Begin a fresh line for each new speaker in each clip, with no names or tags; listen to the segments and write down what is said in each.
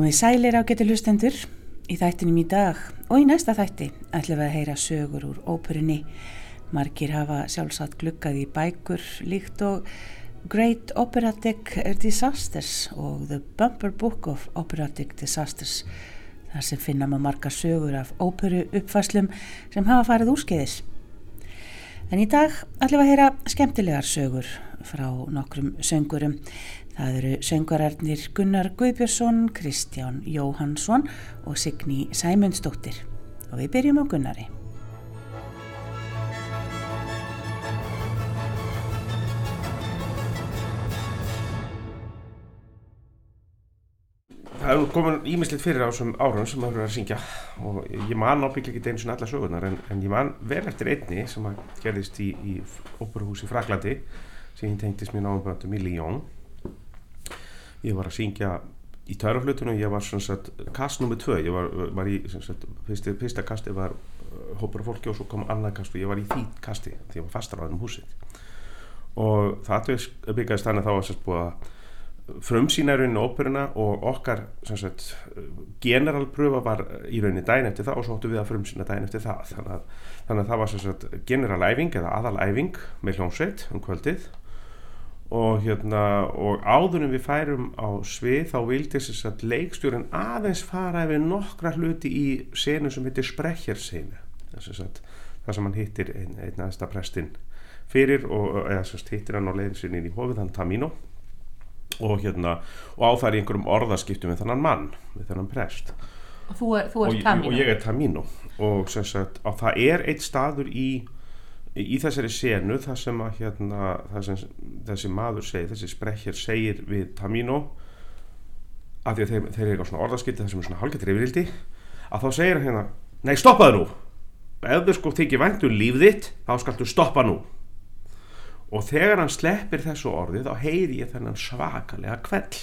Komið sælir á getur hlustendur í þættinum í dag og í næsta þætti ætlum við að heyra sögur úr óperunni. Margir hafa sjálfsagt glukkað í bækur líkt og Great Operatic Disasters og The Bumper Book of Operatic Disasters þar sem finna maður marga sögur af óperu uppfæslum sem hafa farið úrskeiðis. En í dag ætlum við að heyra skemmtilegar sögur frá nokkrum söngurum. Það eru söngvararnir Gunnar Guðbjörnsson, Kristján Jóhansson og Signi Sæmundsdóttir. Og við byrjum á Gunnari.
Það er komin ímislegt fyrir á þessum árum sem maður verður að syngja. Og ég man ábygglega ekki eins og alla sögurnar en, en ég man vel eftir einni sem gerðist í, í óperuhús í Fraklandi sem ég tengdist mér náðumböndum í Líón ég var að syngja í törflutunum, ég var svona sett kast nummið tvö, ég var, var í sagt, fyrsta, fyrsta kasti var uh, hópur af fólki og svo kom annað kast og ég var í því kasti því ég var fastar á þennum húsið og það byggjaðist þannig þá að sérst búið að frumsýnarinn og óperuna og okkar sagt, generalpröfa var í rauninni dæn eftir það og svo hóttu við að frumsýna dæn eftir það. Þannig að, þannig að það var sagt, generalæfing eða aðalæfing með hljómsveit um kvöldið og hérna og áðurum við færum á svið þá vildi þess að leikstjórin aðeins fara yfir nokkra hluti í senu sem heitir Sprechersenu. Það sem hann hittir einn ein aðsta prestinn fyrir og eða sérst hittir hann á leiðin sinni í hófið hann Tamino. Og hérna og á það er einhverjum orðaskiptum með þannan mann, með þannan prest.
Og þú er, þú
og,
Tamino
og ég er Tamino. Og sagt það er eitt staður í í þessari senu það sem að hérna, sem þessi maður segir, þessi sprekkjar segir við Tamino af því að þeir, þeir eru eitthvað svona orðaskildi er svona halgættir yfirildi að þá segir hérna, nei stoppaðu nú. Ef þú sko þykir væntu um líf þitt þá skaltu stoppa nú. Og þegar hann sleppir þessu orði þá heyri ég þennan svakalega kvell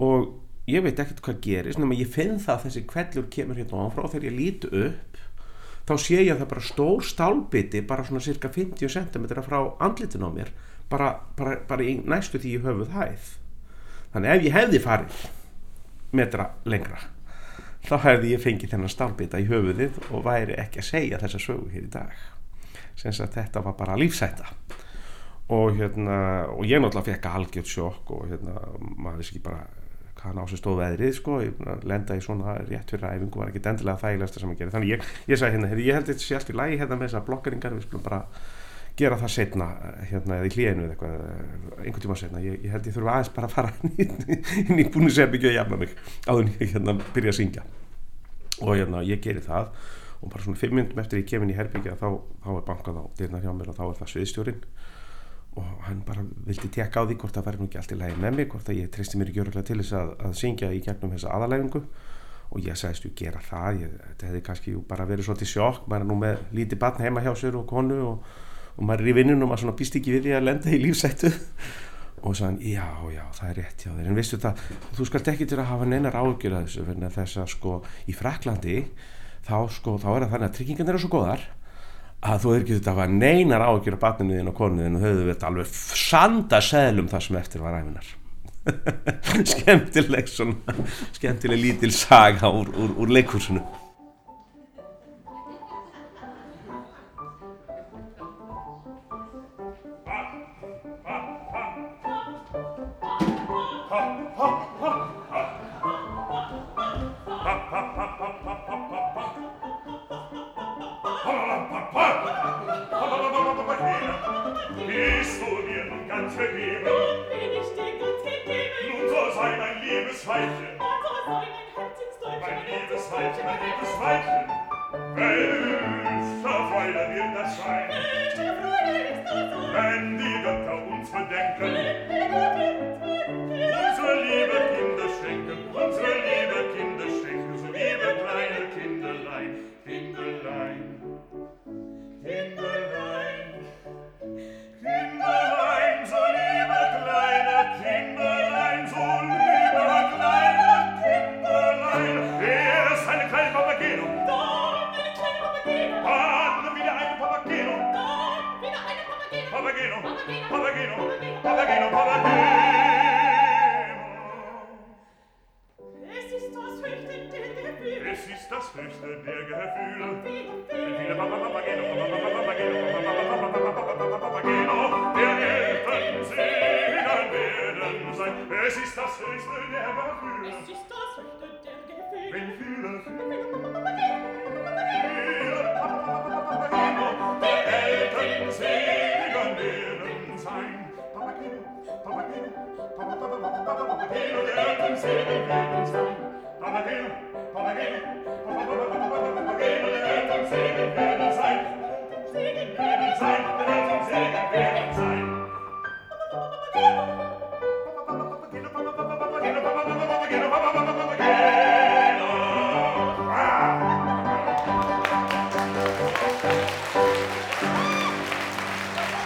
og ég veit ekkert hvað gerist nema ég finn það að þessi kvellur kemur hérna áfrá þegar ég líti upp þá sé ég að það bara stór stálbiti bara svona cirka 50 cm frá andlitin á mér bara, bara, bara í næstu því ég höfuð hæð. Þannig ef ég hefði farið metra lengra þá hefði ég fengið þennan stálbita í höfuðið og væri ekki að segja þessa sögu hér í dag. Sem að þetta var bara lífsætta og hérna og ég náttúrulega fekk algjörð sjokk og hérna maður veist ekki bara hann á sig stóð veðrið sko, lenda í svona rétt fyrir æfingu var ekki endilega þægilegast sem hann gerir þannig ég, ég sagði hérna, ég held þetta sé allt í lægi hérna með þessar blokkeringar, við skulum bara gera það setna hérna eða í klíinu eða eitthvað, einhvern tíma setna ég, ég held ég þurfa aðeins bara að fara inn í búinu sem byggja að jafna mig áður ég hérna byrja að syngja. Og hérna ég gerir það og bara svona fimm myndum eftir ég kemur í herbyggja þá, þá er bankað á dyrna hjá mér og þá er það sviðstjórin og hann bara vildi tekka á því hvort það væri nú ekki allt í lægi með mig hvort að ég treysti mér ekki öruglega til þess að, að syngja í gegnum þessa aðalæfingu og ég sagðist þú gera það ég, þetta hefði kannski bara verið svolítið sjokk maður er nú með lítið batn heima hjá sér og konu og, og maður er í vinnunum og maður býst ekki við því að lenda í lífsættu og sagðan já já það er rétt já en vistu það þú skalt ekki til að hafa neinar ágjur að þessu þess að sko í Fraklandi þá sko þá er það þannig að tryggingan eru svo góðar að þú hefur ekki þetta að hafa neinar ágjur á batninu þín og konuðin og höfðu þetta alveg sanda seglum það sem eftir var æfinar skemmtileg svona skemmtileg lítil saga úr, úr, úr leikursunu mein liebes Weibchen, welcher Freude wird das
sein? Es ist das höchste der Gefühle.
Es ist das höchste der Gefühle.
Wenn Gefühle.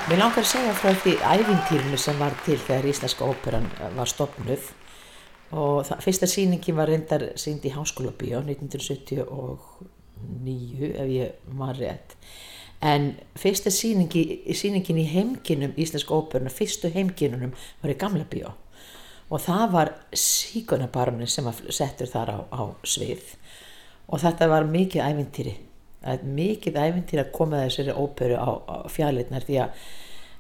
Mér langar að segja frá því ævintýrinu sem var til þegar Íslenska óperan var stopnuð og það, fyrsta sýningin var reyndar sínd í Háskóla Bíó 1979 ef ég maður rétt. En fyrsta sýningi, sýningin í heimkinum Íslenska óperuna, fyrstu heimkinunum var í Gamla Bíó og það var síkunabarnin sem var settur þar á, á svið. Og þetta var mikið ævintýri. Mikið ævintýri að koma þessari óperu á, á fjallirnar því að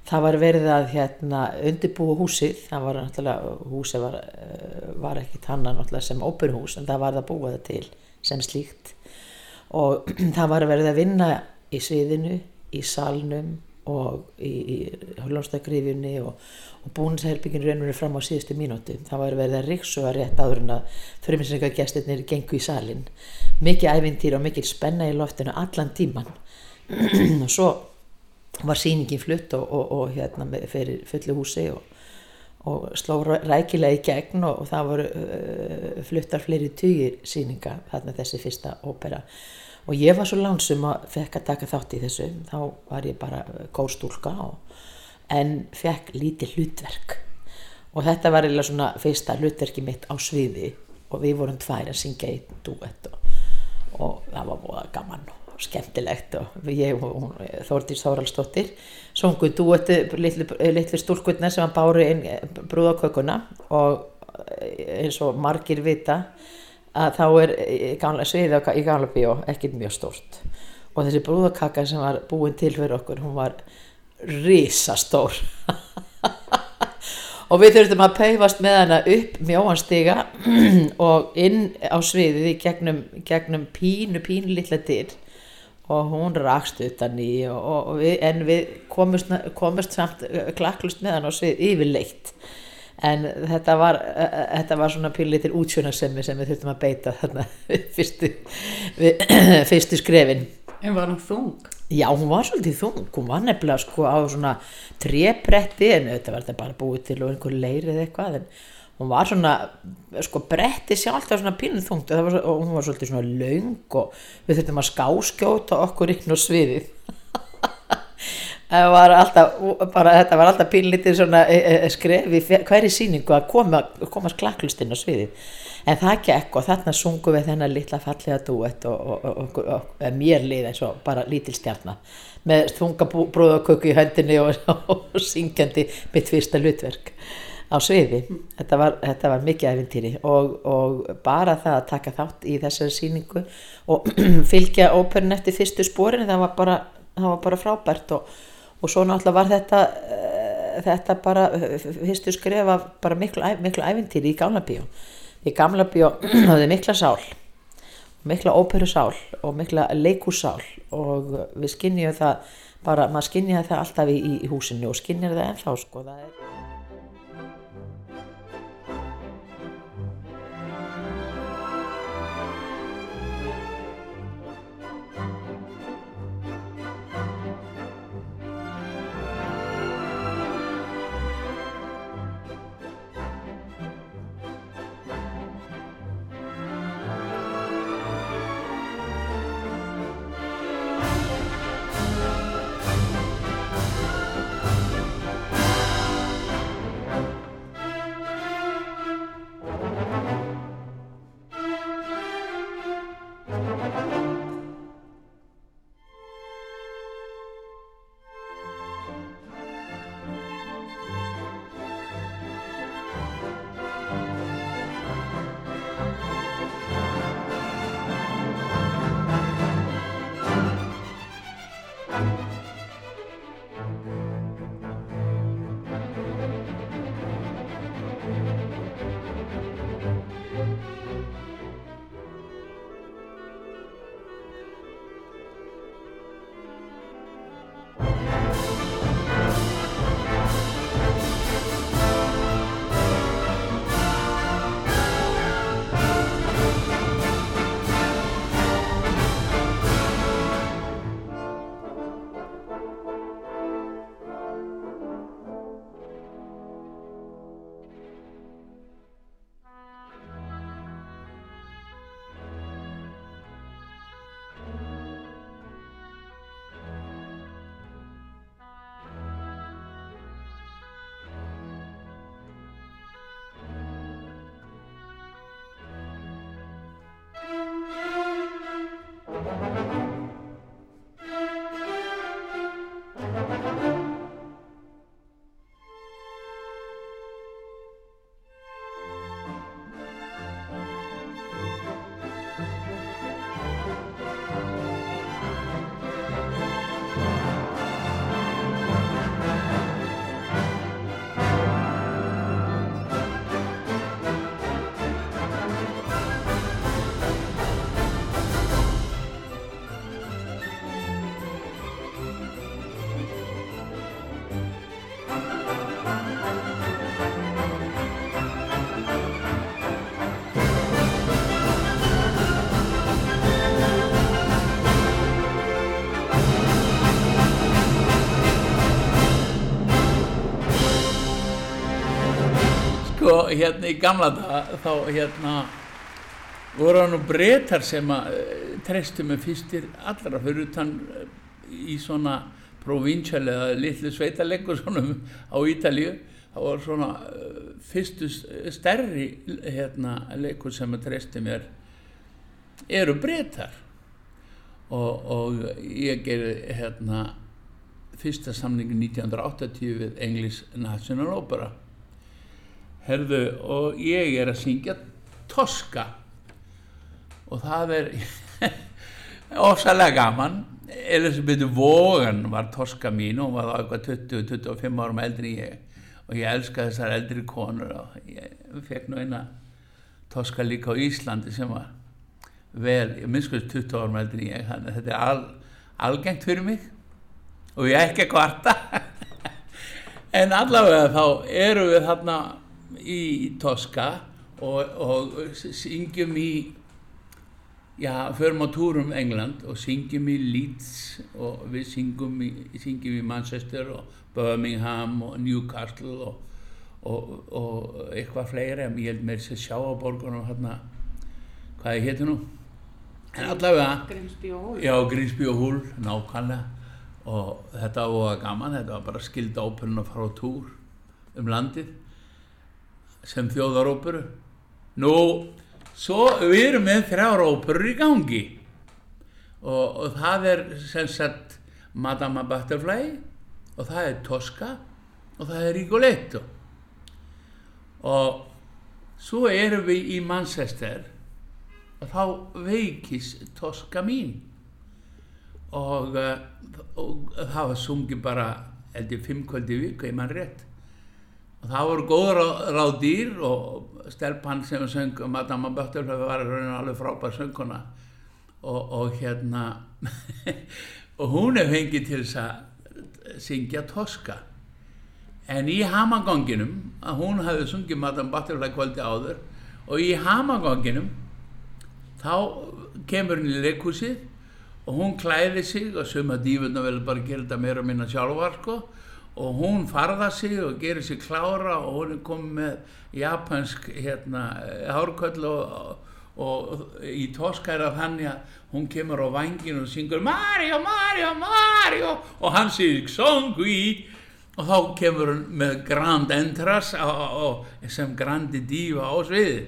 það var verið að hérna, undirbúa húsið, það var náttúrulega húsið var, eh, var ekki tanna náttúrulega sem óperuhús en það var það búið til sem slíkt. Og það var verið að vinna í sviðinu, í salnum og í, í hólumstakrifjunni og, og búinsherbygginu raunverið fram á síðustu mínútu. Það var verið að riksuga rétt áður en að fyrirmyndsleika gengu í salin mikið ævintýr og mikið spenna í loftinu allan tíman og svo var sýningin flutt og, og, og hérna fyrir fullu húsi og, og sló rækilega í gegn og það voru uh, fluttar fleiri tugir sýninga þarna þessi fyrsta ópera. Og ég var svo lánsum að fekk að taka þátt í þessu. Þá var ég bara kórstúlka en fekk lítið hlutverk. Og þetta var eða svona fyrsta hlutverki mitt á sviði og við vorum tvær að syngja í duett og það var búið gaman og skemmtilegt og ég og Þórdís Þóraldsdóttir sungu duetti litlu, litlu stúlkunna sem hann bári inn brúðakökuna og eins og margir vita að þá er gamla sviði í gamla bíó ekkert mjög stórt. Og þessi brúðakaka sem var búin til fyrir okkur hún var risastór. Og við þurftum að paufast með hana upp mjóanstiga og inn á sviðið í gegnum, gegnum pínu pínu litla dyr og hún rakst utan í og, og við, en við komust, komust samt klakklust með hann á svið yfirleitt. En þetta var, þetta var svona pílitir útsjónarsemi sem við þurftum að beita þarna fyrstu, við, fyrstu skrefin.
En var hún þung?
Já, hún var svolítið þung, hún var nefnilega sko á svona trepretti en þetta var þetta bara búið til og einhver leirið eitthvað en hún var svona, sko bretti sjálf það var svona pínuð þungt. Og, var, og hún var svolítið svona laung og við þurftum að skáskjóta okkur inn á sviðið. Var alltaf, bara, þetta var alltaf pínlítið svona e, e, skrefi hverju síningu að koma, komast klakklust inn á sviðið. En það gekk og þarna sungum við þennan litla fallega duett og, og, og, og mér lið eins og bara lítil stjarnar með þungabrúðaköku í höndinni og syngjandi mitt fyrsta hlutverk á sviði. Þetta var, þetta var mikið æfintýri og bara það að taka þátt í þessari síningu og fylgja óperun eftir fyrstu spórin það var bara, það var bara frábært og svo náttúrulega var þetta þetta bara fyrstu skrefa bara miklu, miklu æfintýri í Gála bíó. Í gamla bjó hafði mikla sál mikla óperusál og mikla leikúsál og við skinnjum það bara, maður skinnja það alltaf í, í húsinu og skinnjar það ennþá sko það er
hérna í gamla dag þá hérna voru hann nú breytar sem að eh, treystu með fyrstir allra fyrir utan eh, í svona provincial eða litlu sveitaleggur svona á Ítalíu. Það voru svona eh, fyrstu stærri hérna leikur sem að treystu mér eru breytar og, og ég gerði hérna fyrsta samningu 1980 við English National Opera herðu og ég er að syngja Tosca. Og það er ofsalega gaman. Elisabeth Vaughan var Tosca mín og var eitthvað 20-25 árum eldri ég. Og ég elska þessar eldri konur og ég fekk nú eina Tosca líka á Íslandi sem var vel, ég minnskust 20 árum eldri ég þannig að þetta er al, algengt fyrir mig. Og ég er ekki að kvarta. En allavega þá eru við þarna í Tosca og, og syngjum í já, förum á túrum England og syngjum í Leeds og við syngjum í, syngjum í Manchester og Birmingham og Newcastle og, og, og eitthvað fleiri ég held mér að sjá á borgunum hérna hvað ég hétu nú? En allavega
Grimsby og
og Húl, nákvæmlega. Og þetta var gaman, þetta var bara skilda óperun að fara á túr um landið sem þjóðaróperu. Nú, svo við erum með þrjára óperur í gangi. Og, og það er sem sagt Madama Butterfly og það er Tosca og það er Rigoletto. Og svo erum við í Manchester og þá veikis Tosca mín. Og, uh, og það var sungið bara held ég fimm kvöldi í viku, ég mann rétt og það voru góður ráð dýr og stelpann sem söng Madama Butterfly var rauninu alveg frábær sönguna og, og hérna og hún er fengið til þess að syngja Tosca. En í hamaganginum að hún hafði sungið Madame Butterfly kvöldi áður og í hamaganginum þá kemur hún í leikhúsið og hún klæði sig og suma dífuna vel bara gera þetta meira minna sjálfar sko og hún farða sig og gerir sig klára og hún er komið með japansk hérna hárköll og, og, í Tosca það þannig að hún kemur á vangin og syngur Mario, Mario, Mario. Og hann segir Songui. Og þá kemur hún með grand entras á, á, á, sem grandi dífa á sviði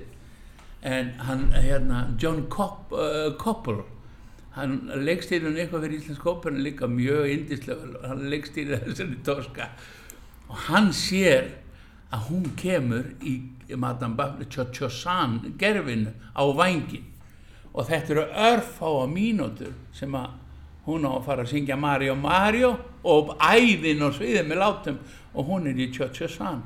en hann, hérna, John Cop, uh, Koppel hann leikstýrði eitthvað fyrir Íslensk óperun líka mjög indislega hann leikstýrði þessari Tosca og hann sér að hún kemur í Madame Butler Cho-Cho-San gerfinu á vangin og þetta eru örfáa mínútur sem að hún á að fara að syngja Mario Mario og æðin og sviðið með látum. Og hún er í Cho-Cho-San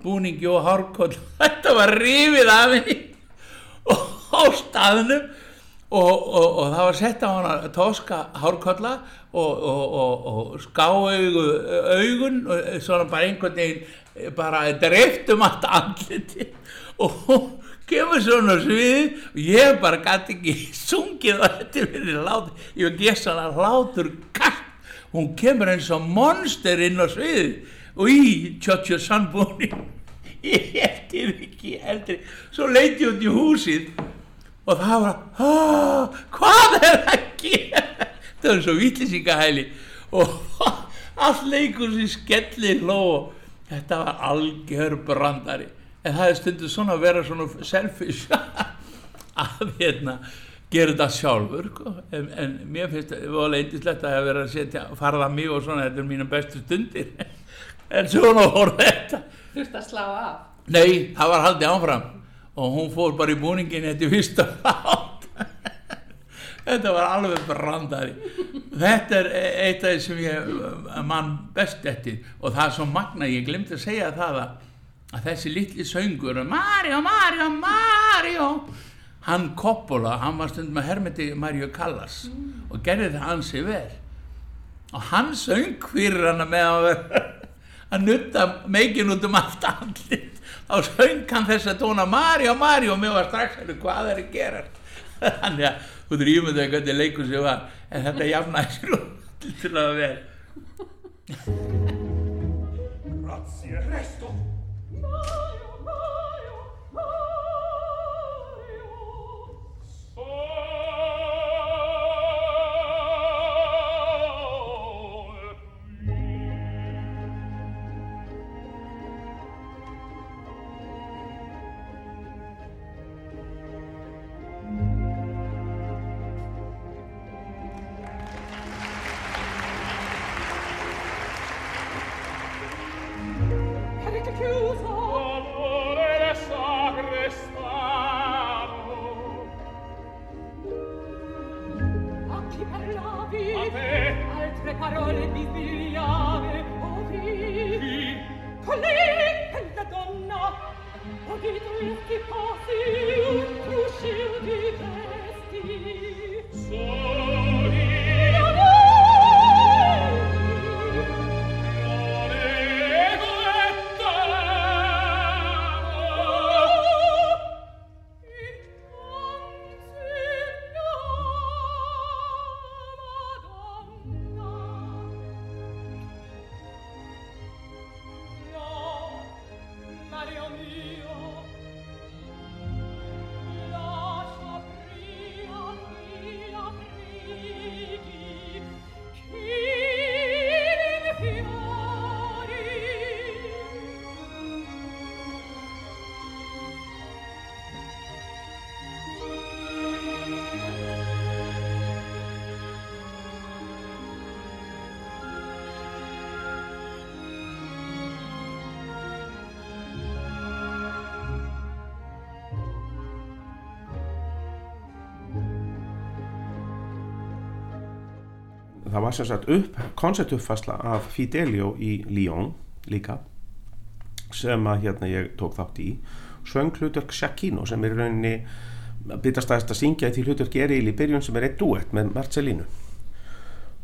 búningi og hárkoll þetta var rifið af henni. Og á staðnum og, og, og það var sett á hana tóska hárkolla og, og skáaugu augun svona bara einhvern veginn bara dreift um allt andliti og hún kemur svona sviði og ég bara gæti ekki sungið og þetta er verið látur ég var gessan að látur kall hún kemur eins og monster inn á sviði og í tjóttjó sannbúni ég eftir ekki eldri svo leiti út í húsið og það var ah, hvað er að gera? Það var svo vitlisíkahæli og allt leikur sem skellir hló. Þetta var algjör brandari. En það er stundu svona að vera svona selfish að hérna gera þetta sjálfur sko. en, en mér finnst það var leitislegt að vera að setja farða mig og svona þetta er mínu bestu stundir. En svona voru þetta.
Þurft að slá af.
nei, það var haldið áfram og hún fór bara í búningin þetta fyrsta átt þetta var alveg brandari þetta er eitt af því sem ég mann best eftir. Og það er svo magna, ég glemti að segja það að, að þessi litli söngur Mario, Mario, Mario. Hann Coppola, hann var stund með hermeti Mario Callas og gerði það hansi vel. Og hann söng fyrir hana með að vera að nutta meikin út um allt andlit þá söng hann þess að tóna Mario, Mario og mér var strax að hvað er að gera þannig að þú þurfum ímyndið að hvernig leikur sem var en þetta jafnaði sér út til að vel
það var sem sagt upp, konceptuppfæsla af Fidelio í Lyon líka sem að hérna ég tók þátt í. Söng hlutverk Shakino sem er rauninni byggast að syngja í því hlutverk Eril í byrjun sem er eitt duett með Marcelínu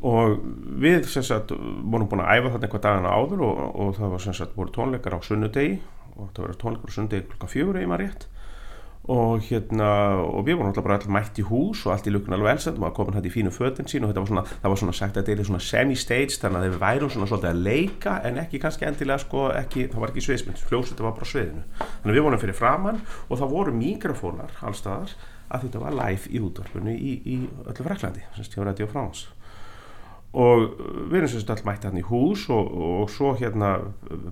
og við sem sagt vorum búin að æfa þarna eitthvað dagana áður og, og það var sem sagt voru tónleikar á sunnudegi og það var tónleikar á sunnudegi klukka fjögur eða maður rétt og hérna og við vorum alltaf bara allir mætt í hús og allt í lukkun alveg elsend og maður komin hætti í fínu fötin sín og þetta var svona, það var svona sagt að þetta er svona semi-stage þannig að við værum svona svolítið að leika en ekki kannski endilega sko ekki, það var ekki sviðsmynd, fljósþetta var bara á sviðinu. Þannig að við vorum fyrir framann og það voru mikrofónar allstaðar að þetta var live í útvarpunni í, í öllu Fraklandi, sem stjóður Radio France og við erum sem sagt all mætti hann í hús og, og svo hérna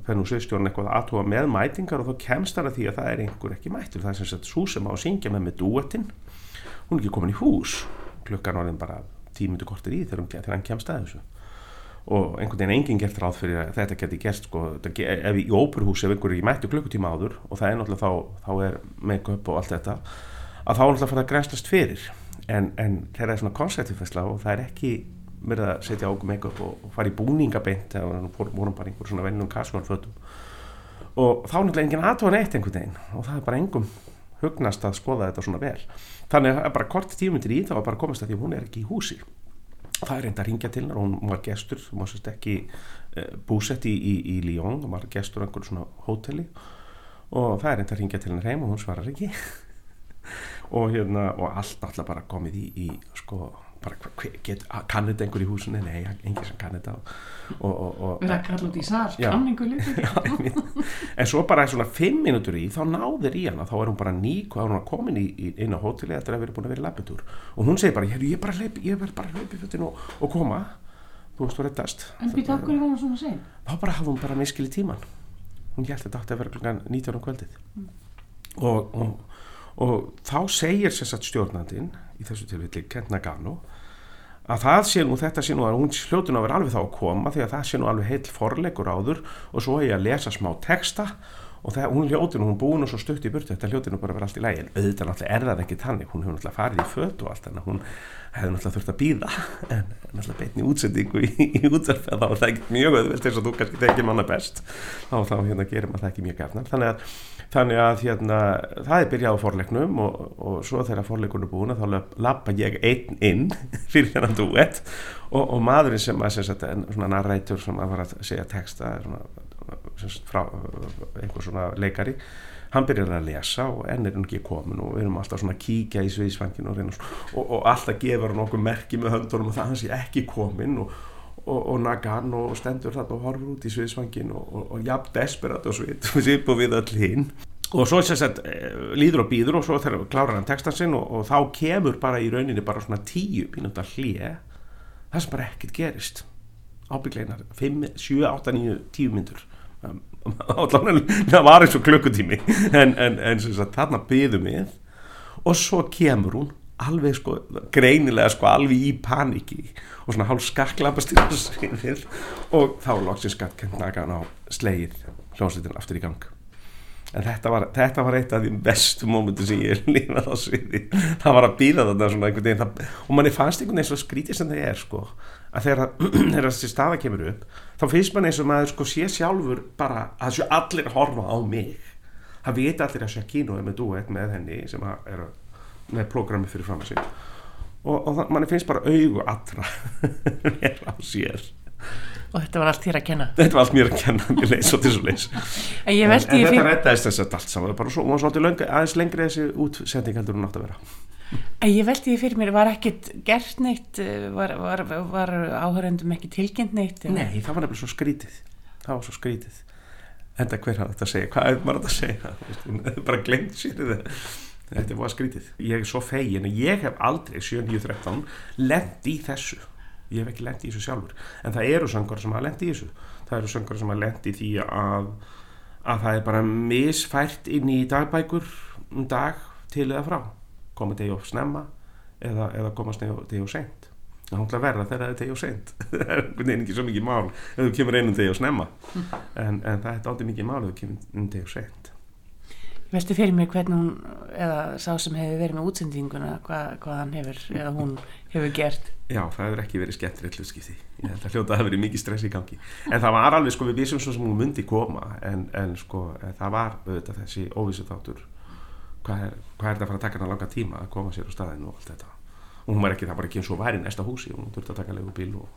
pennu sviðstjórn eitthvað aðtúa með mætingar og þá kemst hann að því að það er einhver ekki mættur. Það er sagt svo sem á að syngja með með duettinn hún er ekki komin í hús. Klukkan þeim bara tímundu kortir í þegar, þegar hann kemst að þessu. Og einhvern veginn enginn gert ráð fyrir að þetta geti gerst sko, ef í óperuhús ef einhver er ekki mættu klukkutíma áður og það er náttúrulega þá, þá er make-up og allt þetta að þá er náttúrulega fyrir að grænslast fyrir. En, en það er svona konceptifæsla og það er ekki verið að setja á okkur make-up og, fara í búningabeint eða vorum bara einhver svona vennum casual-fötum og þá er náttúrulega enginn aðtóðan eitt einhvern veginn og það er bara engum hugnast að skoða þetta svona vel. Þannig að bara kort tímundir í þá var bara að komast að því að hún er ekki í húsi. Það er reynda að ringja til hennar og hún var gestur hún var sérst ekki uh, búsett í, í, í Lyon, hún var gestur á einhverju svona hóteli. Og það er reynda að ringja til hennar heim og hún svarar ekki. Og hérna og allt náttúrulega bara komið í, í sko bara hva- hver, get, kann þetta einhver í húsinu? Nei, engin sem kann þetta og, og, og,
Við erum kallað út í líka.
Já, einmitt. en svo bara svona fimm mínútur í þá náðir í hana þá er hún bara ný, þá er hún komin í, í inn á hóteli eftir að vera búin að vera í labbitúr og hún segir bara, "Heyrðu, ég er bara hleyp, ég er bara hleyp í fötin og, og koma. Þú veist þú reddast.
En býta hverju var hún svona sein?
þá bara hafði hún bara miskili tíman hún að þetta átti að vera klukkan 19 á kvöldið. Og, og, og þá segir sér satt stjórnandinn í þessu tilfelli Kent Nagano að það sé nú, þetta sé nú að hún hljótun að vera alveg þá að koma því að það sé nú alveg heill forleikur áður og svo er ég að lesa smá texta og það, hún hljóti nú, hún búin og svo stutt í burtu þetta hljóti nú bara vera allt í lægi en auðvitað náttúrulega er það ekki þannig, hún hefur náttúrulega farið í föt og allt, þannig að hún hefði náttúrulega þurft að býða en náttúrulega beitni útsendingu í, í útvarfi þá var það ekki mjög auðvelt eins og þú kannski tekið manna best. Þá, þá hérna gerir maður það ekki mjög gafnar þannig að, þannig að hérna, það er byrjað á forleiknum og, og svo þegar forleikunum er búin þá labba ég einn inn fyrir þennan duett og, og maðurinn sem að svona narrætur sem að var að segja texta er frá einhver svona leikari hann byrjar að lesa og enn er hann ekki komin og við erum alltaf svona að kíkja í sviðsfanginu og, og, og alltaf gefur hann okkur merki með höndunum og það hann sé ekki komin og, og, og nagan og stendur þarna og horfur út í sviðsfangin og, jafn desperat og svip og við öll hinn og svo sagt eh, líður og býður og svo þegar klárar hann textan sinn og, þá kemur bara í rauninni bara svona tíu pínunda hlýja það sem bara ekkert gerist. Ábyggleinar 5, 7, 8, 9, 10 myndur það var eins og klukkutími. En, en, en þarna byðum við og svo kemur hún alveg sko, greinilega sko alveg í paniki og svona hálf skakklapast og þá loksins skatt kennagan á slegið hljómsveitin aftur í gang en þetta var, þetta var eitt af því bestu mómentu sem ég lífað á sviði. Það var að býða þetta svona einhvern veginn það, og manni fannst einhvern veginn svo skrítið sem það er sko, að þegar, þessi staða kemur upp þá finnst mann eins og maður sko sé sjálfur bara að þessu allir horfa á mig. Það vita allir að Shakino er með duett með henni sem er með prógrami fyrir fram að sig. Og, og manni finnst bara augu allra vera á sér
og þetta var allt þér að kenna?
Þetta var allt mér að kenna mér leys og til svo leys
en ég
en,
ég
þetta
fyrir
reddaðist þess að allt saman Það var bara svo, var svolítið löng, aðeins lengri þessi útsending heldur hún átt að vera.
En ég veldi ég fyrir mér, var ekkit gert neitt? Var, var, var áhörendum ekki tilkynnt neitt? Eða?
Nei, það var nefnilega svo skrítið. Það var svo skrítið. Enda hver hafði þetta að segja, hvað er maður að segja? Hefði bara glemt sér þetta Þetta var skrítið. Ég er svo fegin að ég hef aldrei 7.9.13 lent í þessu Ég hef ekki lent í þessu sjálfur. En það eru söngar sem hafa lent í þessu. Það eru söngar sem hafa lent í því að að það er bara misfært inn í dagbækur um dag til eða frá. Koma degi of snemma eða, eða komast degi of seint. Það hónglega verða þegar það er degi og seint. Það er ekki svo mikið mál ef þú kemur einum degi og snemma. En, en það er aldrei mikið mál ef þú kemur einum degi og seint
Veldi fyrir mér hvernig hún eða sá sem hefur verið með útsendinguna hvað, hvað hann hefur eða hún hefur gert?
Já, það hefur ekki verið skemmtilegt hlutskipti. Ég held að hljóta að það hefur verið mikið stress í gangi. En það var alveg sko við vissum svo sem hún myndi koma en, en sko það var auðvitað þessi óvissu þáttur hvað er, hvað er þetta að fara að taka hana langa tíma að koma sér á staðinu og allt þetta? Og hún var ekki, það var ekki eins og væri næsta húsi hún þurfti að taka legu bíl og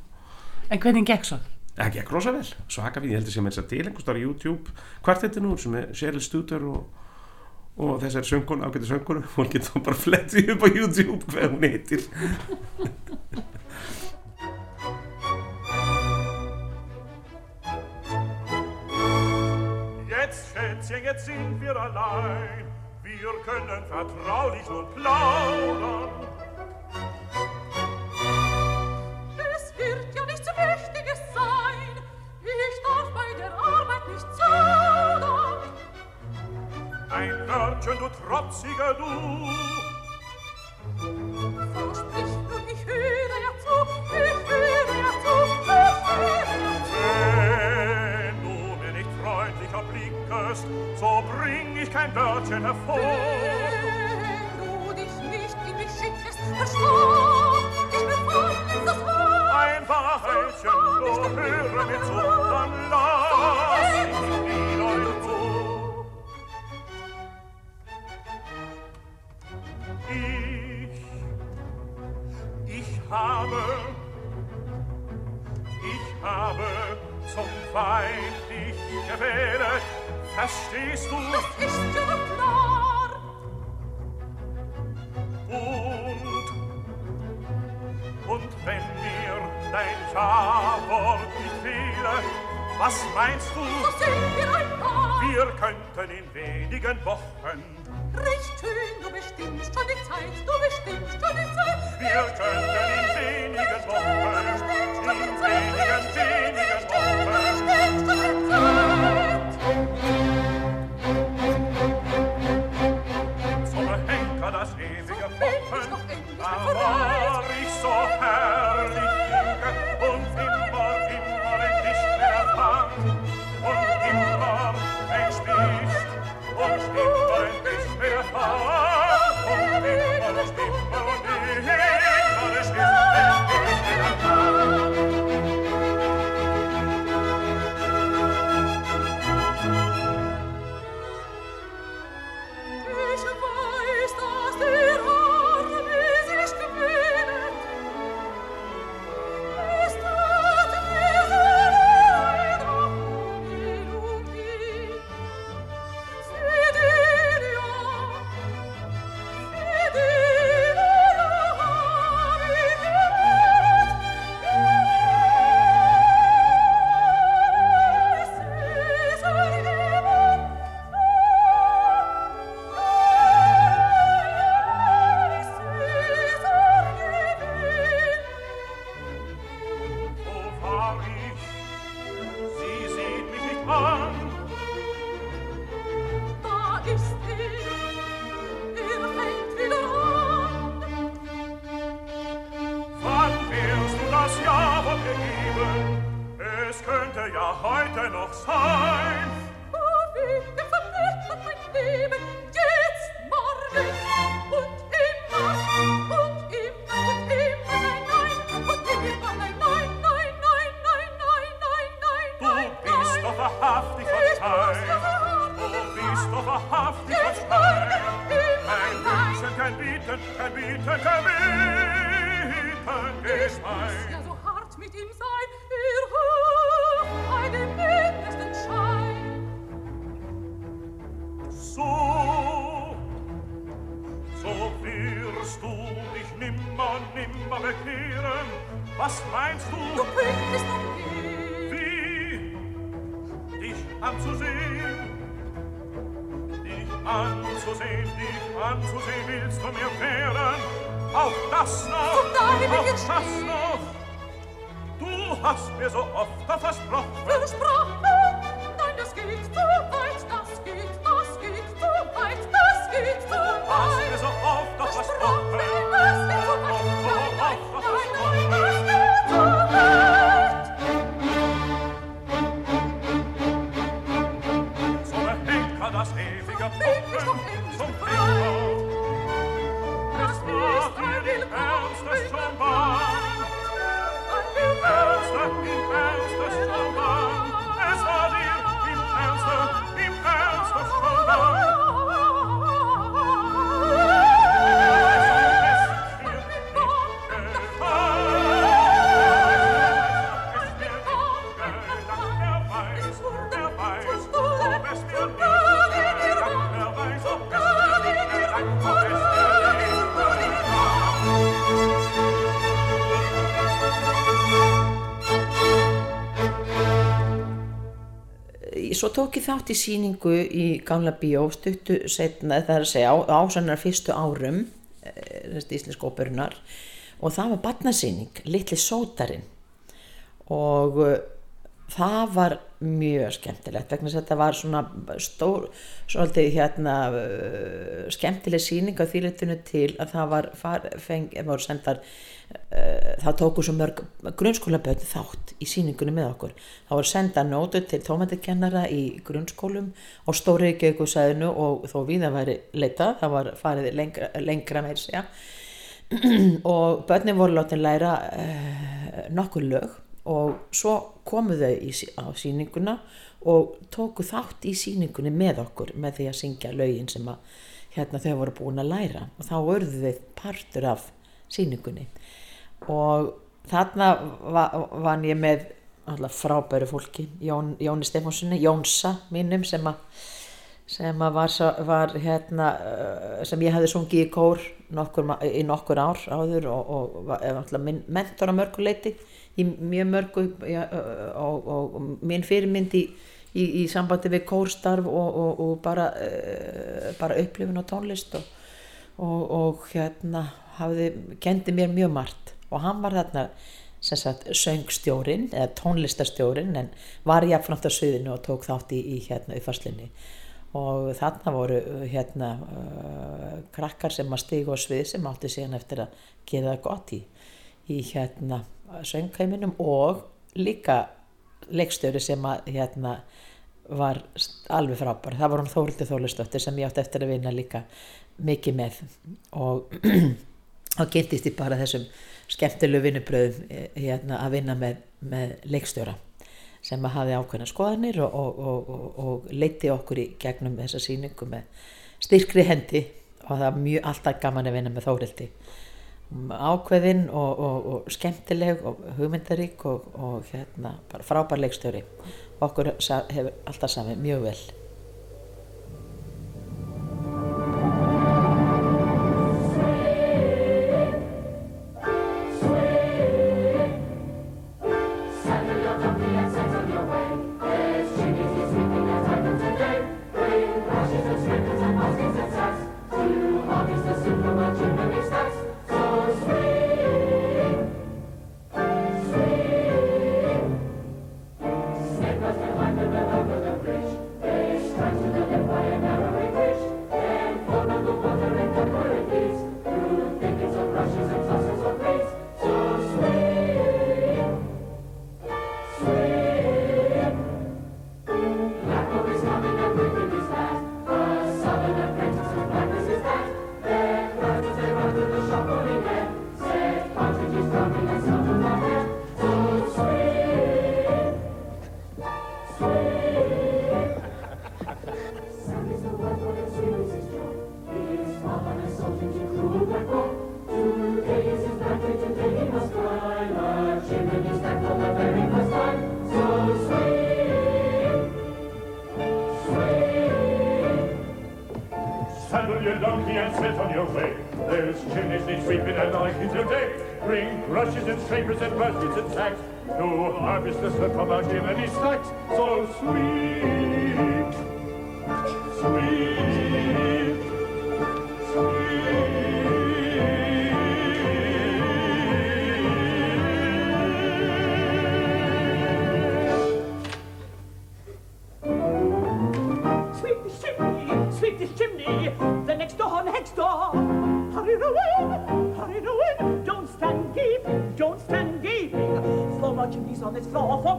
En hvernig gekk svo?
Það gekk rosa vel, svaka við, ég heldur sem er þess að til einhvers og, þessar söngun, ágæti söngun hún getur bara flettið upp á YouTube hvað hún heitir
Jetzt, Schätzchen, jetzt sind wir allein. Wir können vertraulich nun plaudern. Märchen, du trotziger Du.
So sprichst du, ich höre ja zu, ich höre ja zu, ich höre ja zu.
Wenn du mir nicht freundlicher blickest, so bring ich kein Wörtchen hervor.
Wenn du dich nicht in mich schickest, verstoß ich mir voll von, das Wort.
Ein Wahrheitchen, nur höre mir zu, dann lass ich mich. Gewählt, verstehst du?
Das ist ja doch klar.
Und, und wenn mir dein Ja-Wort nicht fehle, was meinst du?
So sind wir ein Paar.
Wir könnten in wenigen Wochen,
Recht schön, du bestimmst schon die Zeit, du bestimmst schon die Zeit.
wir könnten Gebeten, Gebeten, Gebeten, es
mein. ja so hart mit ihm sein, ihr hört dem mindesten Schein.
So, so wirst du dich nimmer, nimmer bekehren. Was meinst
du?
Du
könntest umgehen.
Wie? Dich anzusehen anzusehen, dich anzusehen willst du mir fähren. Auch das noch, auch das noch. Du hast mir so oft versprochen.
Versprochen?
Svo tók ég þátt í síningu í Gamla Bíó stuttu setna, það er að segja, á, á sannar fyrstu árum eh, þessi íslensku óperunar og það var barnasýning, Litli Sótarinn. Og uh, það var mjög skemmtilegt vegna þess að þetta var svona stór, svolítið hérna uh, skemmtileg sýning á þýletinu til að það var far, feng, voru sendar uh, þá tóku svo mörg grunnskólaböð þátt í sýningunni með okkur. Þá voru senda nótu til tómatikennara í grunnskólum og stóri Reykjavíkusæðinu og þó við það væri leita það var farið lengra, lengra meir og börnin voru látið læra uh, nokkur lög og svo komu þau í, á sýninguna og tóku þátt í sýningunni með okkur með því að syngja lögin sem að hérna þau voru búin að læra. Og þá urðu þau partur af sýningunni. Og þarna va vann ég með frábæru fólki. Jón, Jóni Stefánssoni, Jónsa mínum sem að sem að var, var hérna sem ég hefði sungið í kór nokkur, í nokkur ár áður og, og var mentor að mörgu leiti í mjög mörgu ja, og, og, og minn fyrirmynd í, í, í sambandi við kórstarf og, og, bara, uh, bara upplifun og tónlist og, hérna hafði, kendi mér mjög margt. Og hann var þarna sagt söngstjórin eða tónlistastjórin en var jafnframt á sviðinu og tók þátt í, í hérna uppfarslinni og þarna voru hérna uh, krakkar sem að stiga á svið sem átti síðan eftir að gera það gott í, í hérna söngheiminum og líka leikstjóri sem að hérna var alveg frábær. Það var hún Þórildur Þólustóttir sem ég átti eftir að vinna líka mikið með. Og þá kynntist ég bara þessum skemmtilegu vinnubröðum eh, hérna, að vinna með, með leikstjóra sem að hafi ákveðna skoðanir og, og, og, og, leiti okkur í gegnum þessa sýningu með styrkri hendi. Og það var mjög alltaf gaman að vinna með Þórildi ákveðin og, og, og skemmtileg og hugmyndarík og, og hérna bara frábær leikstjóri. Okkur hefur alltaf samið mjög vel
Your donkey and set on your way. There's chimneys they sweep in at night into day. Bring brushes and scrapers and baskets and sacks. Harvest the slip of our Jiminy stacks. So sweet, sweet,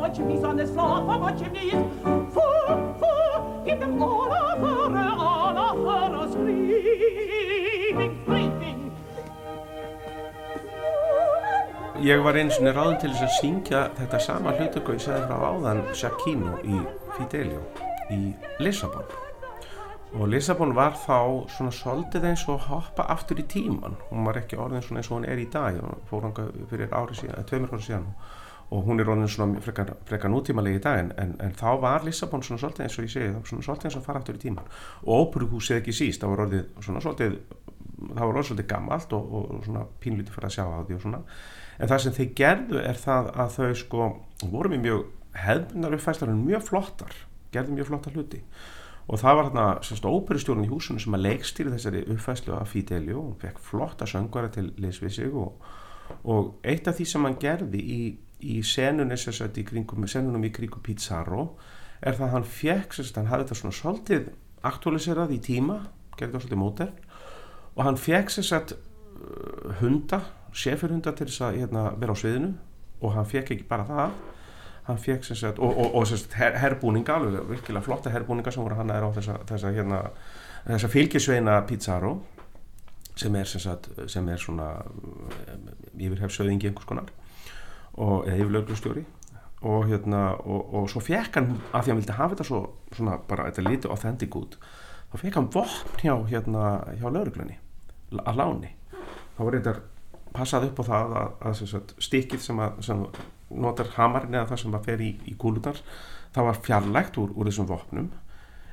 more chimneys on this floor, four more chimneys. Four, four, give them all a furrow, all a furrow, screaming, screaming.
Ég var einu sinni ráðin til þess að syngja þetta sama hlutöku ég segði frá áðan Shakino í Fidelio í Lissabon og Lissabon var þá svona soldið eins og hoppa aftur í tíman hún var ekki orðin svona eins og hún er í dag hún fór hanga fyrir ári síðan, tveimur ári síðan og hún er orðin svona frekar, frekar nútímalegi í dag en, en, en þá var Lissabon svona svolítið eins og ég segi, það var svona svolítið eins og fara aftur í tíman og óperuhúsið ekki síst, það var orðið svona svolítið það var orðið svolítið gammalt og, og svona pínlítið fyrir að sjá á því og svona. En það sem þeir gerðu er það að þau sko voru mjög hefðbundar uppfæslar en mjög flottar gerðu mjög flottar hluti. Og það var þarna sérst óperustjórun í húsinu sem að leikstýri þessari uppfæslu af Fidelio. Og fekk flotta söngvara til liðs við sig og, og eitt af því sem hann gerði í, í sérst í kringum, senunum í kringum Pizarro er það að hann fekk sérst, hann hafði þetta svona svolítið aktualiserað í tíma, gerði þetta svolítið mótel og hann fekk sérst hunda, sefurhunda til þess að hérna, vera á sviðinu og hann fekk ekki bara það. Hann fekk sem sagt, og, og, og sem sagt, her, herbúninga, alveg virkilega flotta herbúninga sem voru hann er á þessa, þessa, hérna, þessa fylgisveina Pizarro sem er sem sagt, sem er svona yfirhefsauðingi einhvers konar og, eða yfirlauglustjóri og hérna, og, og svo fekk hann af því að hann vildi hafa þetta svo, svona bara, þetta lítið authentic út, þá fekk hann vopn hjá, hérna, hjá lauruglunni að láni, þá var þetta passað upp á það að, að, að sagt, stikkið sem, að, sem notar hamarinn eða það sem að fer í, í kúlunar það var fjarlægt úr, úr þessum vopnum.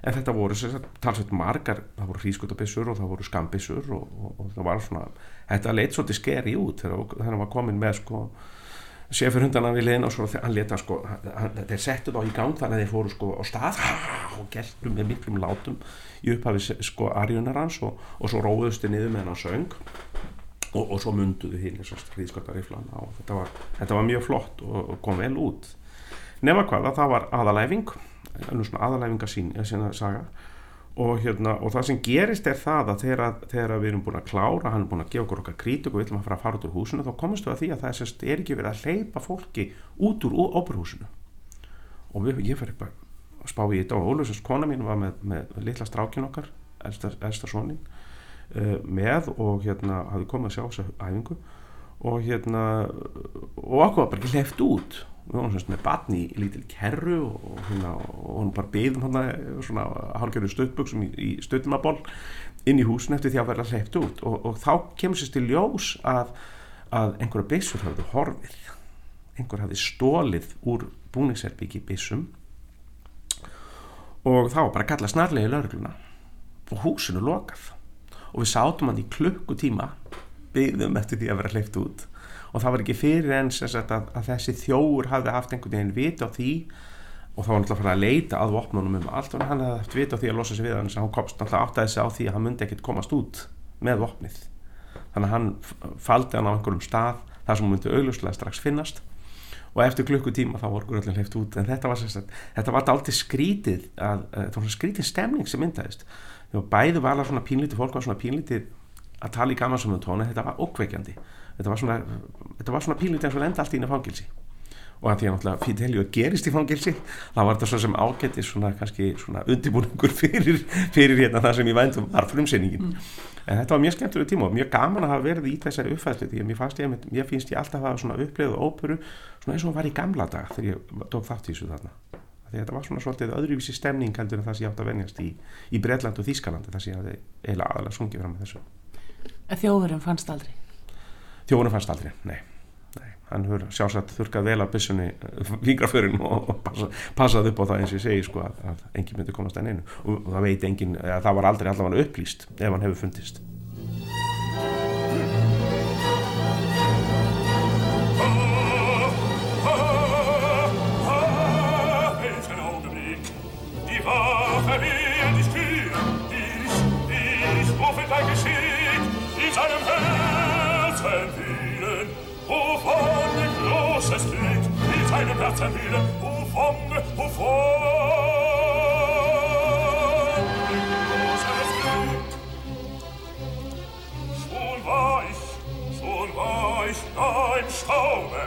En þetta voru talsveit margar, það voru hrískutabissur og það voru skambissur og, og, og það var svona þetta leitt svolítið skeri út þegar hann var komin með sko sefurhundana við liðin og svo hann leta sko hann, þeir settu þá í gang þannig að þeir fóru sko á stað og geltum með miklum látum í upphafi sko arjunar hans og, og svo róðustu niður með hann á söng og, og svo munduðu hinn hríðskötariflana og þetta var, þetta var mjög flott og, og kom vel út. Nema hvað að það var aðalæfing aðalæfinga sín saga og, hérna, og það sem gerist er það að þegar, þegar við erum búin að klára hann er búin að gefa okkur okkar krítik og við ætlum að fara að fara út úr húsinu þá komumst við að því að það er, er ekki verið að hleypa fólki út úr óperhúsinu og við, ég fer eitthvað að spá í þetta og Ólusins kona mín var með, með litla strákin okkar elsta, elsta sonin uh, með og hérna hafði komið að sjá þessa æfingu og hérna og okkur var bara ekki hleyft út. Við varum semst með batni í lítil kerru og hérna og hún bara byðum hérna svona hálfgerðu stöðbuksum í, í stöðumaból inn í húsin eftir því að vera hleypt út. Og, og þá kemur sérst til ljós að, að einhverja byssur hafði horfið. Einhver hafði stólið úr búningsherbyggi byssum. Og þá var bara að kalla snarlega í laurugluna og húsinu lokað. Og við sátum hann í klukkutíma byggðum eftir því að vera hleypt út. Og það var ekki fyrir eins að, að þessi þjóur hafði haft einhvern veginn vita á því og þá var hann alltaf að fara að leita að vopnunum um allt og hann hafði haft vita á því að losa sig við hann hann komst alltaf áttaði sig á því að hann myndi ekkert komast út með vopnið. Þannig að hann faldi hann á einhverjum stað þar sem hann myndi auglustlega strax finnast. Og eftir klukkutíma þá voru gröllin hleyft út. En þetta var, var aldrei skrítið að, þetta var skrítið stemning sem myndaðist. Bæði var alveg svona pínlítið fólk var svona pínlítið að tala í gamansamum tóni þetta var okkveikjandi þetta var svona, svona pínlítið eins og enda allt í einu fangilsi og að því að náttúrulega Fidelio gerist í fangilsi þá var þetta svo sem ágætti svona kannski svona undibúningur fyrir, fyrir hérna það sem ég vændum var frumsýningin. Mm. en þetta var mjög skemmtilega tíma og mjög gaman að hafa verið í þessari uppfæðslu því að mér, ég, mér finnst ég alltaf að hafa svona uppleguð og óperu svona eins og var í gamla dag þegar ég tók þátt í þessu þarna. Því þetta var svona svolítið öðruvísi stemning heldur en það sem ég átt að venjast í, í Breitland og Þískalandi það sem ég hafði eiginlega aðalega sungið fram með þessu
Þjóðurinn fannst aldrei?
Þjóðurinn fannst aldrei, nei, nei. hann hefur sjálfsagt þurkað vel af byssunni fingraförin og, og passa, passað upp á það eins og ég segi sko að, að enginn myndi komast að neinu og það veit enginn, eða það var aldrei allavega upplýst ef hann hefur fundist
Welchen Augenblick die in seinem Herzen wühlen. Wovon, wovon ein großes Glück. Schon war ich, schon war ich im Staube,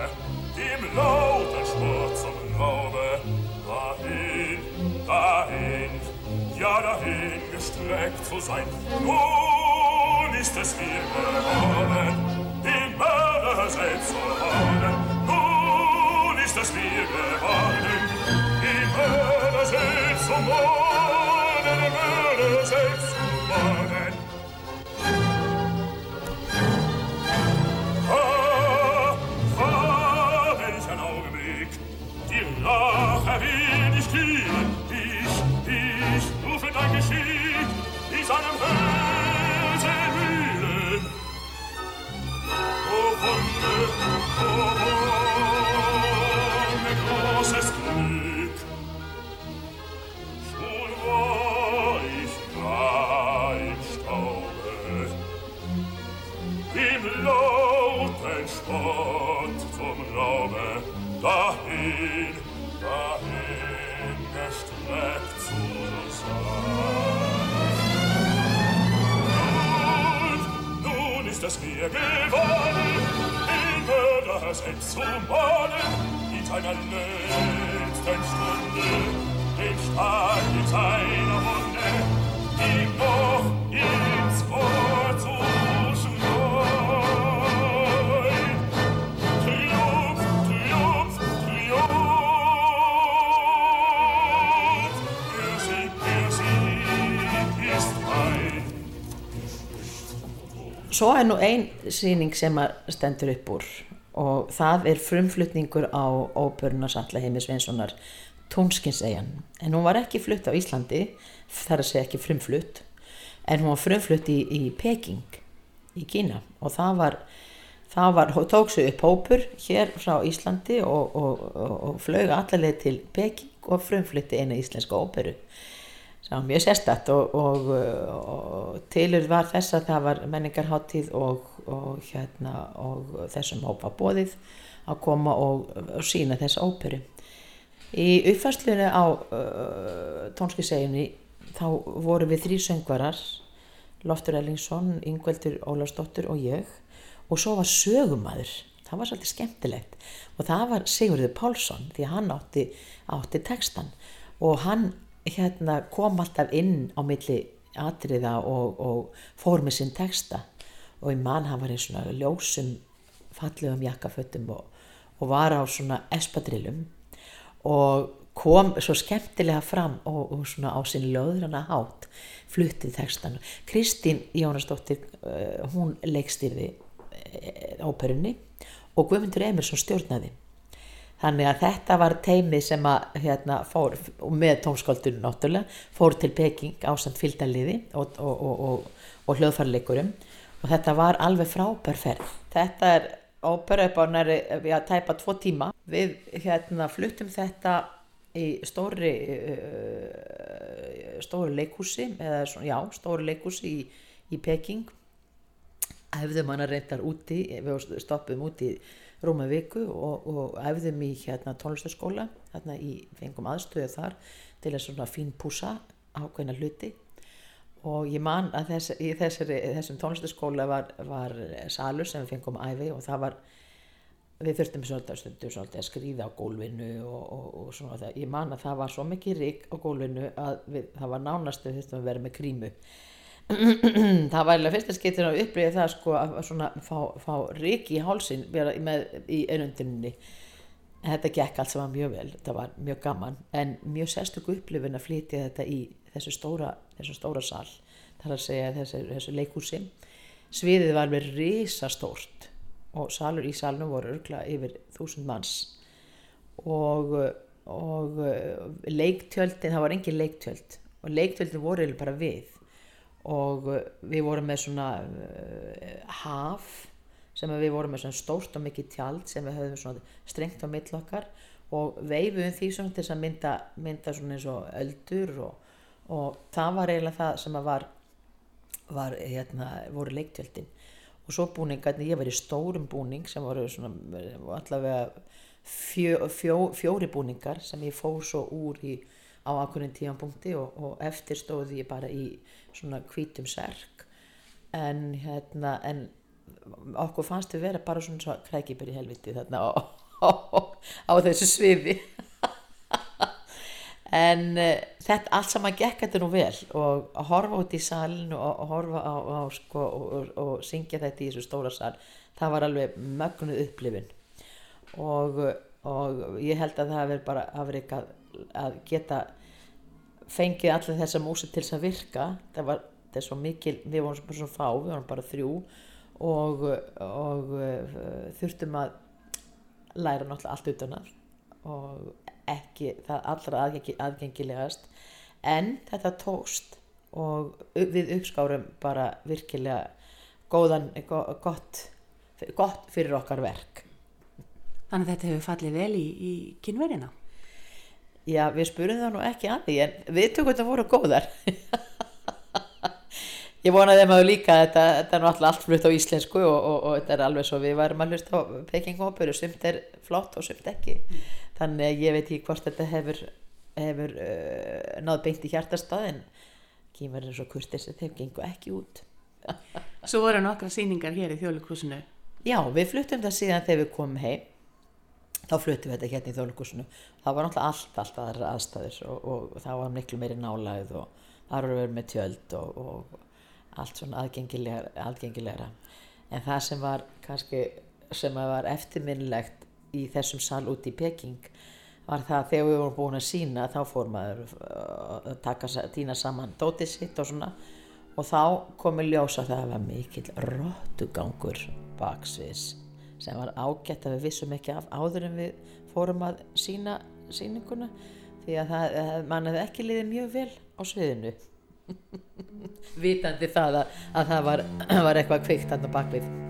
im lauten Sport zum Raube. Dahin, dahin, ja dahin gestreckt zu sein. Nun ist es mir geworden, den Mörder selbst zu warnen ist, dass wir geworden. Im Mörder selbst zum Morden, im Mörder selbst zum Morden. Ah, ah, welch Augenblick, die Lache will ich dienen. Ich, ich rufe dein Geschick ich sei seinem Felsen wühlen. O Wunder, oh, Wunder, großes Glück. Schon war ich da im Staube, im lauten Spott zum Raube, dahin, dahin gestreckt zu sein. Nun ist es mir geworden, immer das selbst zu mahnen. In seiner letzten Stunde, den Stahl in seiner Wunde, ihm noch ins Ohr zu schreien. Triumph, Triumph, Triumph. Der Sieg, der Sieg ist mein.
Svo er nú ein sýning sem að stendur upp úr og það er frumflutningur á óperuna Salla Heimi Sveinssonar Tónskinsegjan. En hún var ekki flutt á Íslandi, þar að segja ekki frumflutt, en hún var frumflutt í, í Peking í Kína og það var, það var tók sig upp hópur hér frá Íslandi og, og, og, og flög allarleið til Peking og frumflutti eina íslenska óperu sem var mjög sérstætt og, og, og tilur var þess að það var menningarháttíð og, og, hérna, þessum hópa bóðið að koma og, sína þessa óperu. Í uppfæslunni á uh, tónskiseginni þá voru við þrý söngvarar, Loftur Ellingsson, Ingveldur Ólafsdóttir og ég og svo var sögumæður, það var svolítið skemmtilegt. Og það var Sigurður Pálsson því hann átti, átti textan og hann hérna, kom alltaf inn á milli atriða og, og fór með sinn texta og í mann hann var í svona ljósum fallegum jakkafötum og, og var á svona espadrillum og kom svo skemmtilega fram og, og svona á sinn löðrana hátt fluttið textan. Kristín Jónasdóttir, uh, hún leikstýrði uh, óperunni og Guðmundur Emersson stjórnaði. Þannig að þetta var teimi sem að hérna, fór, með tónskáldunum náttúrulega, fór til Peking ásand fylgdaliði og, og, og, og, hljóðfarleikurum og þetta var alveg frábær ferð. Þetta er ópera upp á næri, já, tæpa tvo tíma. Við hérna, fluttum þetta í stóri, uh, stóri leikhúsi, eða svona, já, stóri leikhúsi í, í Peking. Æfðum hana reyndar úti, við stoppum úti rúma viku og, og æfðum í hérna tónlistaskóla, þarna í fengum aðstöðu þar til að svona fín púsa ákveðna hluti og ég man að þess, í þessari, þessum tónlistaskóla var, var salur sem við fengum æfi og það var við þurftum svolítið, stundum svolítið að skrýða á gólfinu og, og, og svona það. ég man að það var svo mikið rík á gólfinu að við, það var nánastu þurftum að vera með grímu það var eiginlega fyrsta skiptir að upplifa það sko að svona fá, fá rík í hálsin vera með, í einundinni en þetta gekk allt saman mjög vel þetta var mjög gaman en mjög sérstöku upplifin að flytja þetta í þessu stóra, þessu stóra sal þar að segja þessu, þessu leikhúsi. Sviðið var með risastórt og salur í salnum voru örgla yfir þúsund manns. Og, og leiktjöldin, það var engin leiktjöld og leiktjöldin voru eiginlega bara við og eh, við vorum með svona uh, haf sem við vorum með svona stórt og mikið tjald sem við höfum svona strengt á mill okkar. Og veifuðum því svona til að mynda, mynda svona eins og öldur og, og það var eiginlega það sem var, var hérna, voru leiktjöldin og svo búningarnir, ég var í stórum búning sem voru svona allavega fjó, fjó, fjóri búningar sem ég fór svo úr í, á akkurinn tímanpunkti og, og eftir stóði ég bara í svona hvítum serk. En hérna en okkur fannst við vera bara svona svo krækibur í helviti þarna á, á, á þessu sviði. En uh, þetta allt saman gekk þetta nú vel og að horfa út í salin og, og horfa á, á sko, og, og, syngja þetta í þessu stóra sal það var alveg mögnuð upplifun. Og, og ég held að það hafi verið bara afrik að, að geta fengið allir þessa músi til þess að virka. Það var það er svo mikil, við vorum bara svo fá við vorum bara þrjú og, og uh, þurftum að læra náttúrulega allt utan að og ekki það allra aðgengi, aðgengilegast. En þetta tókst og við uppskárum bara virkilega góðan, go- gott, gott fyrir okkar verk.
Þannig að þetta hefur fallið vel í, í kynverina.
Já, við spurum það nú ekki að því en við tökum þetta voru góðar. Ég vonaði að líka þetta, þetta er nú alltaf allt flutt á íslensku og, og, og þetta er alveg svo við varum að hlusta á pekingóperu sumt er flott og sumt ekki. Þannig að ég veit ekki hvort þetta hefur, hefur uh, náð beint í hjartastað en kýmur er svo kurtis að þeim gengur ekki út.
Svo voru nokkra sýningar hér í þjóðleikúsinu.
Já, við fluttum það síðan þegar við komum heim þá fluttum við þetta hérna í þjóðleikursinu það var náttúrulega allt, allt aðra aðstæður og, og, og það var miklu meiri nálægð og það eru verið með tjöld og, og allt svona aðgengilegra, aðgengilegra. En það sem var kannski sem var eftirminnilegt í þessum sal út í Peking var það að þegar við vorum búin að sína þá fór maður uh, að taka, sa- tína saman dótið sitt og svona. Og þá komi ljós að það var mikill rottugangur baksviðs sem var ágætt að við vissum ekki af áður en við fórum að sína síninguna því að það, eh, mann hefði ekki liðið mjög vel á sviðinu. Vitandi það að, að það var, var eitthvað kveikt hann á bakvið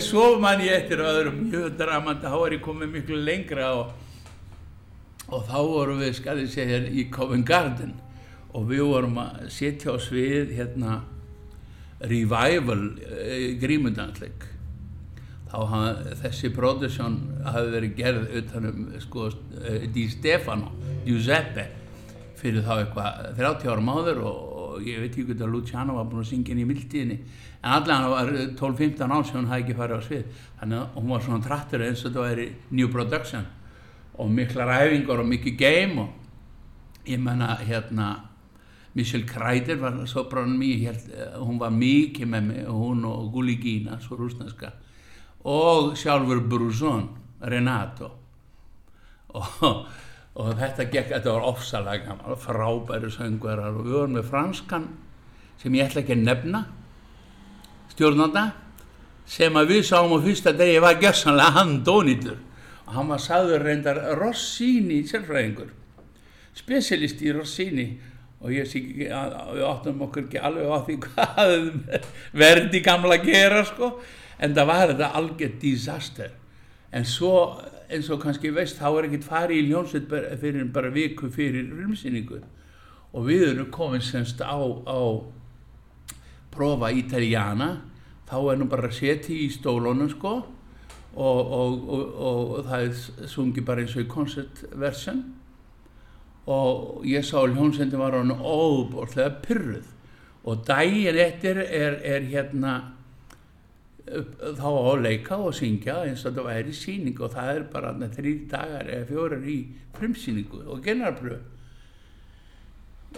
En svo man ég eftir öðrum mjög dramandi, þá var ég komið miklu lengra og, og þá vorum við, skal ég segja, hér í Covent Garden og við vorum að setja á svið hérna revival e, grímundansleik. Þá hafði þessi production hafi verið gerð utanum sko, eh, Di Stefano, Giuseppe, fyrir þá eitthvað 30 árum áður og ég veit ekki hvað að Luciano var búin að syngja henni í mildtíðinni en allan það var 12-15 ár sem hún hafði ekki farið á svið. Þannig að hún var svona trattur eins og þetta væri new production. Og miklar æfingar og mikið game og ég menna hérna Michelle Kreider var soprann mér eh, hún var mikið með mig hún og Gulli Gina, svo rúsneska og sjálfur Bruzon Renato. Og, og þetta gekk, þetta var ofsalega gaman. Frábæri söngverar og við vorum með franskan sem ég ætla ekki að nefna stjórnanda sem að við sáum á fyrsta degi var gjössanlega handónýtur og hann var sagður reyndar Rossini sérfræðingur spesialist í Rossini. Og ég sé ekki að við áttum okkur ekki alveg á því hvað verði gamla að gera sko. En það var þetta algjört disaster en svo eins og kannski veist þá er ekkert farið í ljónsveit fyrir bara viku fyrir rumsýningu og við erum komin semst á, á prófa ítaljana þá er nú bara setja í stólunum sko. Og, og, og, og það er sungi bara eins og í concertversion og ég sá hljómsveitin var hann óbúrslega pyrruð og daginn eftir er, er hérna þá að leika og syngja eins og þetta væri sýning og það er bara þrý dagar eða fjórar í frumsýningu og genarbröð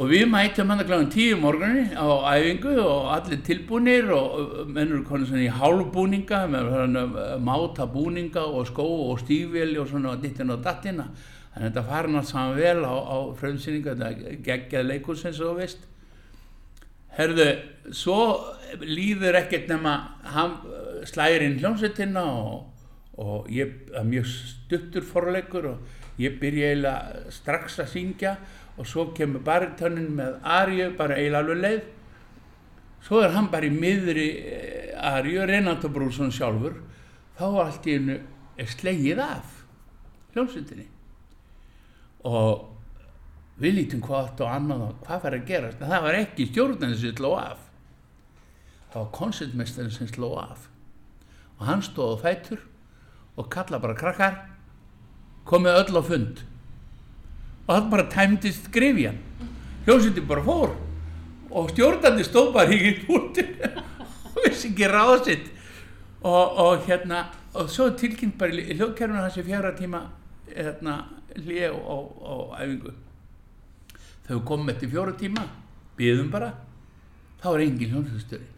og við mætum hann að kláðum tíu morgunni á æfingu og allir tilbúnir og mennur konar svona í hálfbúninga með uh, máta búninga og skó og stífveli og svona dittin og dattina. Þannig að þetta farin allt saman vel á, á frumsýningu þetta geggjað leikus eins og þú veist herðu, svo líður ekkert nema hann slæðir inn hljómsveitina og, og ég er mjög stuttur forleikur og ég byrja eiginlega strax að syngja og svo kemur baritónin með Arju bara eiginlega alveg leið. Svo er hann bara í miðri eh, Arju, Renato Brússon sjálfur. Þá allt í hennu er slegið af hljómsveitinni. Og við lítum átt og annað og hvað fær að gerast. En það var ekki stjórnarnir sem sló af. Það var koncertmestarinn sem sló af. Og hann stóð á fætur og kalla bara krakkar komið öll á fund. Og hann bara tæmdist grifjan hljómsveitin bara fór og stjórnarnir stóð bara í húti og vissi ekki ráða sitt. Og, og hérna og svo tilkynnt bara í hljóðkerfuna þessi fjara tíma hérna hlið á, á æfingu þau komum eftir fjóra tíma. Byðum bara. Þá er engin hljómsveitstöri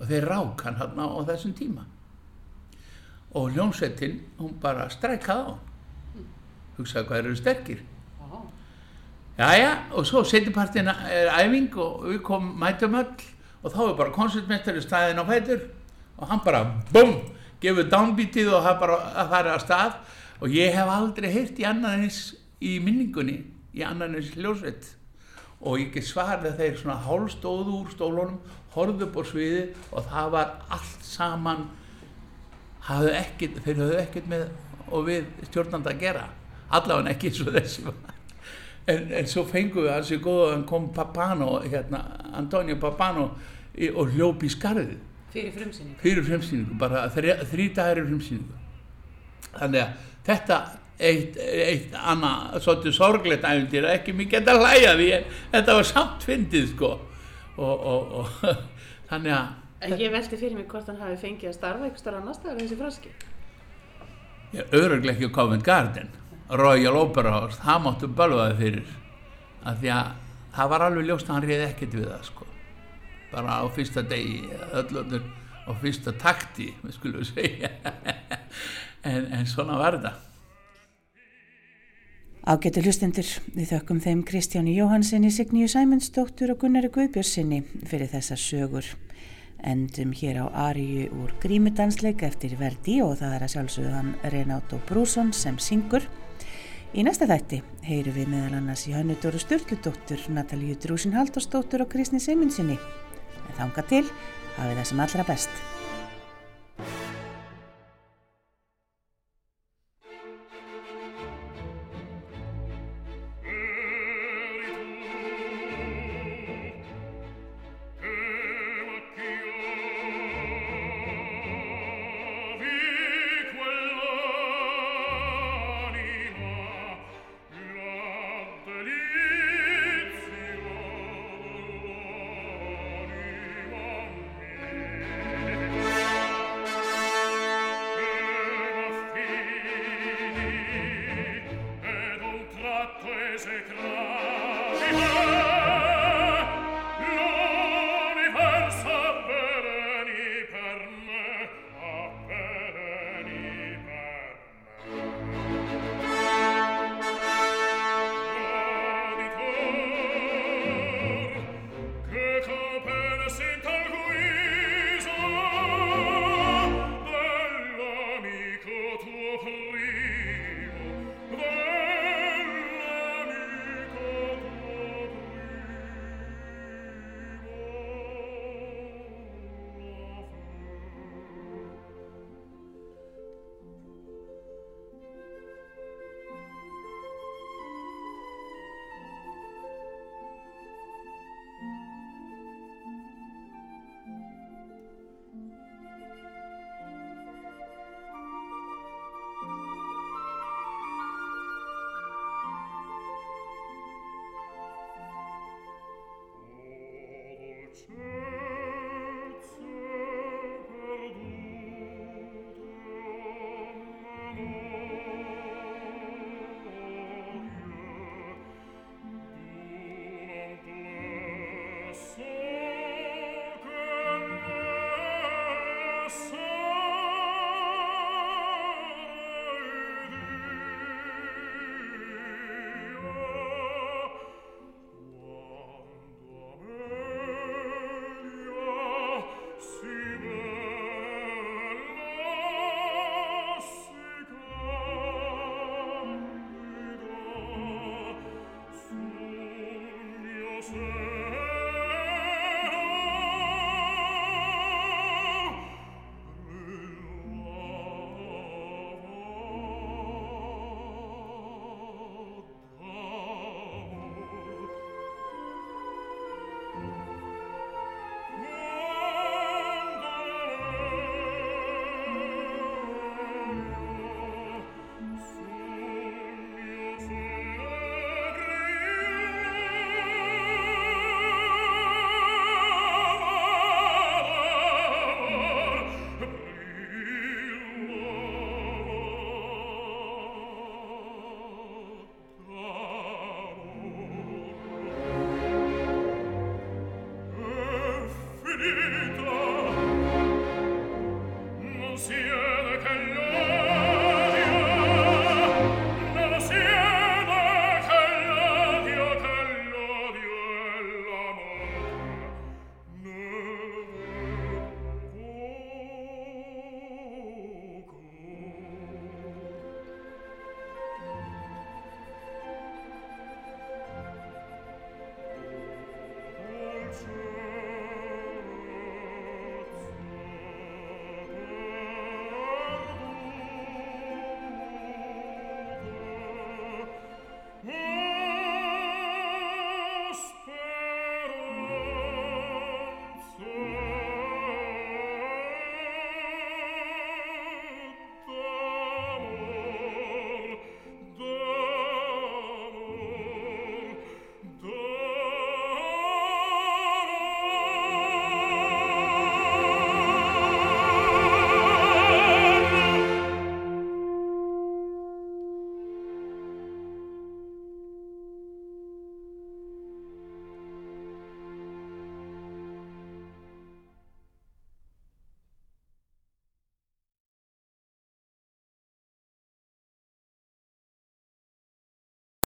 og þeir rák hann hann á, þessum tíma. Og hljómsveitin hún bara strækaði á hugsaði hvað eru sterkir. Jæja, og svo setjapartina er æfing og við komum mætum öll. Og þá er bara koncertmestari staðinn á fætur. Og hann bara bum, gefur downbeatið og það bara að fara að stað. Og ég hef aldrei heyrt í annan eins í minningunni, í annan eins hljósveit. Og ég get svarið að þeir svona hálstóðu úr stólunum, horfðu upp á sviði og það var allt saman hafðu ekkert, þeir hafðu ekkert með og við stjórnanda að gera. Allavega ekki eins og þessi en, en svo fengum við alls í góða hann kom Papano, hérna Antonio Papano í, og hljóp í skarðið.
Fyrir frumsýning.
fyrir fremsýningu, bara þrý dagar í fremsýningu þannig að þetta eitt, eitt annað, svolítið sorglegt æfindir, ekki mikið að hlæja því en þetta var samt fyndið sko. Og, og, og þannig að
ég velti fyrir mig hvort hann hafi fengið að starfa eitthvað starf annars en þessi fraski.
ég öruglega ekki Covent Garden Royal Opera House, það máttu bölvaði fyrir. Af því að það var alveg ljóst að hann reyði ekkert við það sko. Bara á fyrsta degi öllundur á fyrsta takti við skulum segja. En, en svona var þetta
Ágættu hlustendur, við þökkum þeim Kristjáni Jóhansinni, Signíu Sæmundsdóttur og Gunnari Guðbjörnsinni fyrir þessar sögur. Endum hér á Aríu úr grímudansleik eftir Verdi og það er að sjálfsögðan Renato Brússon sem syngur. Í næsta þætti heyru við meðal annars í Hönnutóru Sturludóttur, Natalíu Drúsin Halldórsdóttur og Kristni Sæmundsinni. En þanga til, hafið það sem allra best.